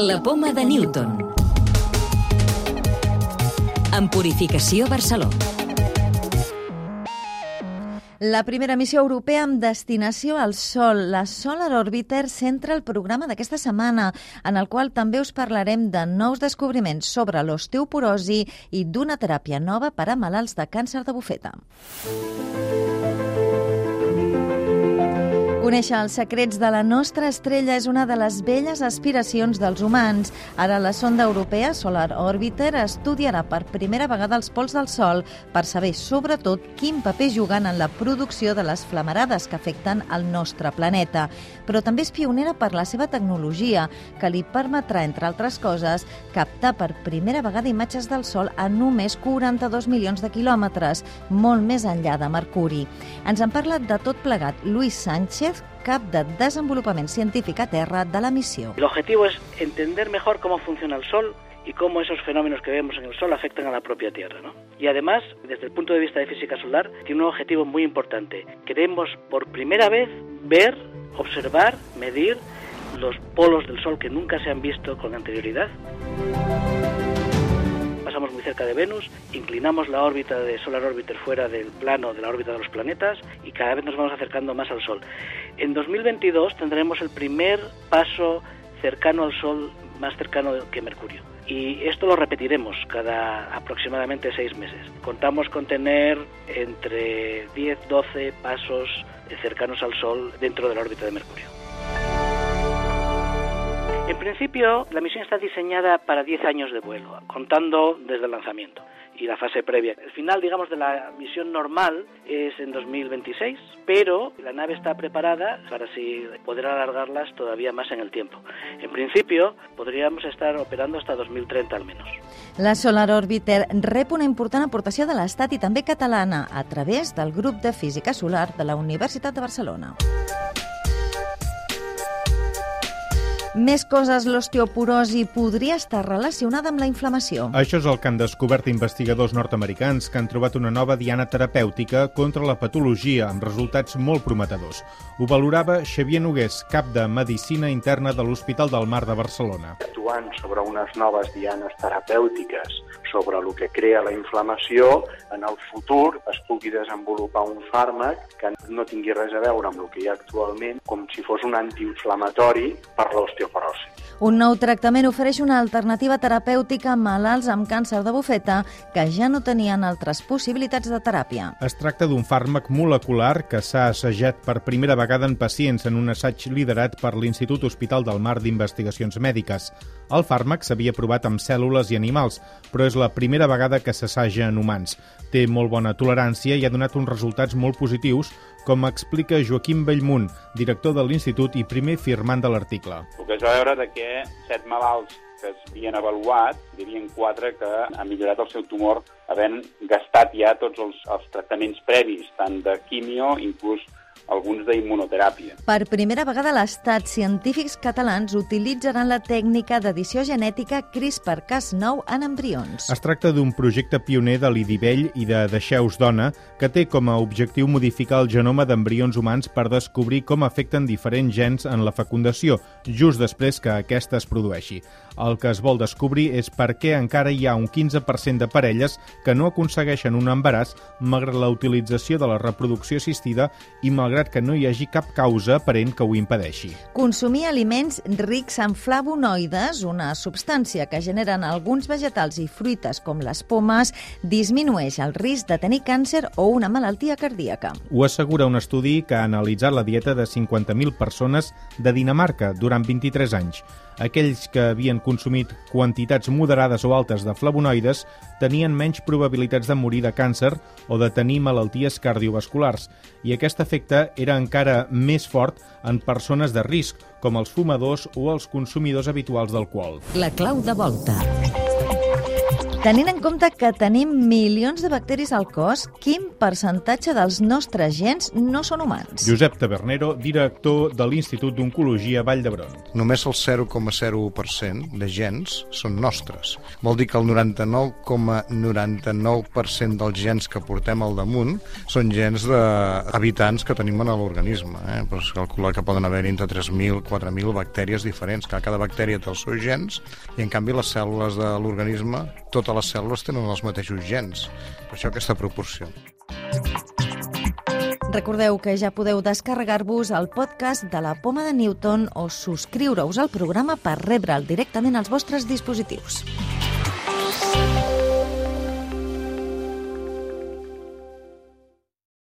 La poma de Newton. En Purificació Barcelona. La primera missió europea amb destinació al Sol, la Solar Orbiter, centra el programa d'aquesta setmana, en el qual també us parlarem de nous descobriments sobre l'osteoporosi i d'una teràpia nova per a malalts de càncer de bufeta. Conèixer els secrets de la nostra estrella és una de les velles aspiracions dels humans. Ara la sonda europea Solar Orbiter estudiarà per primera vegada els pols del Sol per saber, sobretot, quin paper juguen en la producció de les flamarades que afecten el nostre planeta. Però també és pionera per la seva tecnologia, que li permetrà, entre altres coses, captar per primera vegada imatges del Sol a només 42 milions de quilòmetres, molt més enllà de Mercuri. Ens en parla de tot plegat Luis Sánchez, cap de Desenvolupament Científic a Terra de la missió. El objetivo es entender mejor cómo funciona el Sol y cómo esos fenómenos que vemos en el Sol afectan a la propia Tierra. ¿no? Y además, desde el punto de vista de física solar, tiene un objetivo muy importante. Queremos por primera vez ver, observar, medir los polos del Sol que nunca se han visto con anterioridad cerca de Venus, inclinamos la órbita de Solar Orbiter fuera del plano de la órbita de los planetas y cada vez nos vamos acercando más al Sol. En 2022 tendremos el primer paso cercano al Sol, más cercano que Mercurio. Y esto lo repetiremos cada aproximadamente seis meses. Contamos con tener entre 10, 12 pasos cercanos al Sol dentro de la órbita de Mercurio. En principio, la misión está diseñada para 10 años de vuelo, contando desde el lanzamiento y la fase previa. El final, digamos, de la misión normal es en 2026, pero la nave está preparada para así poder alargarlas todavía más en el tiempo. En principio, podríamos estar operando hasta 2030 al menos. La Solar Orbiter rep una important aportació de l'Estat i també catalana a través del grup de física solar de la Universitat de Barcelona. Més coses, l'osteoporosi podria estar relacionada amb la inflamació. Això és el que han descobert investigadors nord-americans que han trobat una nova diana terapèutica contra la patologia amb resultats molt prometedors. Ho valorava Xavier Nogués, cap de Medicina Interna de l'Hospital del Mar de Barcelona. Actuant sobre unes noves dianes terapèutiques sobre el que crea la inflamació, en el futur es pugui desenvolupar un fàrmac que no tingui res a veure amb el que hi ha actualment, com si fos un antiinflamatori per l'osteoporosi. Un nou tractament ofereix una alternativa terapèutica a malalts amb càncer de bufeta que ja no tenien altres possibilitats de teràpia. Es tracta d'un fàrmac molecular que s'ha assajat per primera vegada en pacients en un assaig liderat per l'Institut Hospital del Mar d'Investigacions Mèdiques. El fàrmac s'havia provat amb cèl·lules i animals, però és la primera vegada que s'assaja en humans. Té molt bona tolerància i ha donat uns resultats molt positius, com explica Joaquim Bellmunt, director de l'Institut i primer firmant de l'article. El que es va veure de que set malalts que es havien avaluat, hi havia quatre que han millorat el seu tumor havent gastat ja tots els, els tractaments previs, tant de quimio, inclús alguns d'immunoteràpia. Per primera vegada a l'Estat, científics catalans utilitzaran la tècnica d'edició genètica CRISPR-Cas9 en embrions. Es tracta d'un projecte pioner de l'Idivell i de Deixeus Dona que té com a objectiu modificar el genoma d'embrions humans per descobrir com afecten diferents gens en la fecundació, just després que aquesta es produeixi. El que es vol descobrir és per què encara hi ha un 15% de parelles que no aconsegueixen un embaràs malgrat la utilització de la reproducció assistida i malgrat que no hi hagi cap causa aparent que ho impedeixi. Consumir aliments rics en flavonoides, una substància que generen alguns vegetals i fruites com les pomes, disminueix el risc de tenir càncer o una malaltia cardíaca. Ho assegura un estudi que ha analitzat la dieta de 50.000 persones de Dinamarca durant 23 anys. Aquells que havien consumit quantitats moderades o altes de flavonoides tenien menys probabilitats de morir de càncer o de tenir malalties cardiovasculars, i aquest efecte era encara més fort en persones de risc, com els fumadors o els consumidors habituals d'alcohol. La clau de volta. Tenint en compte que tenim milions de bacteris al cos, quin percentatge dels nostres gens no són humans? Josep Tabernero, director de l'Institut d'Oncologia Vall d'Hebron. Només el 0,01% de gens són nostres. Vol dir que el 99,99% dels gens que portem al damunt són gens d'habitants que tenim en l'organisme. Eh? Però es calcula que poden haver entre 3.000 4.000 bactèries diferents, que cada bactèria té els seus gens i en canvi les cèl·lules de l'organisme, totes les cèl·lules tenen els mateixos gens. Per això aquesta proporció. Recordeu que ja podeu descarregar-vos el podcast de la Poma de Newton o subscriure-us al programa per rebre'l directament als vostres dispositius.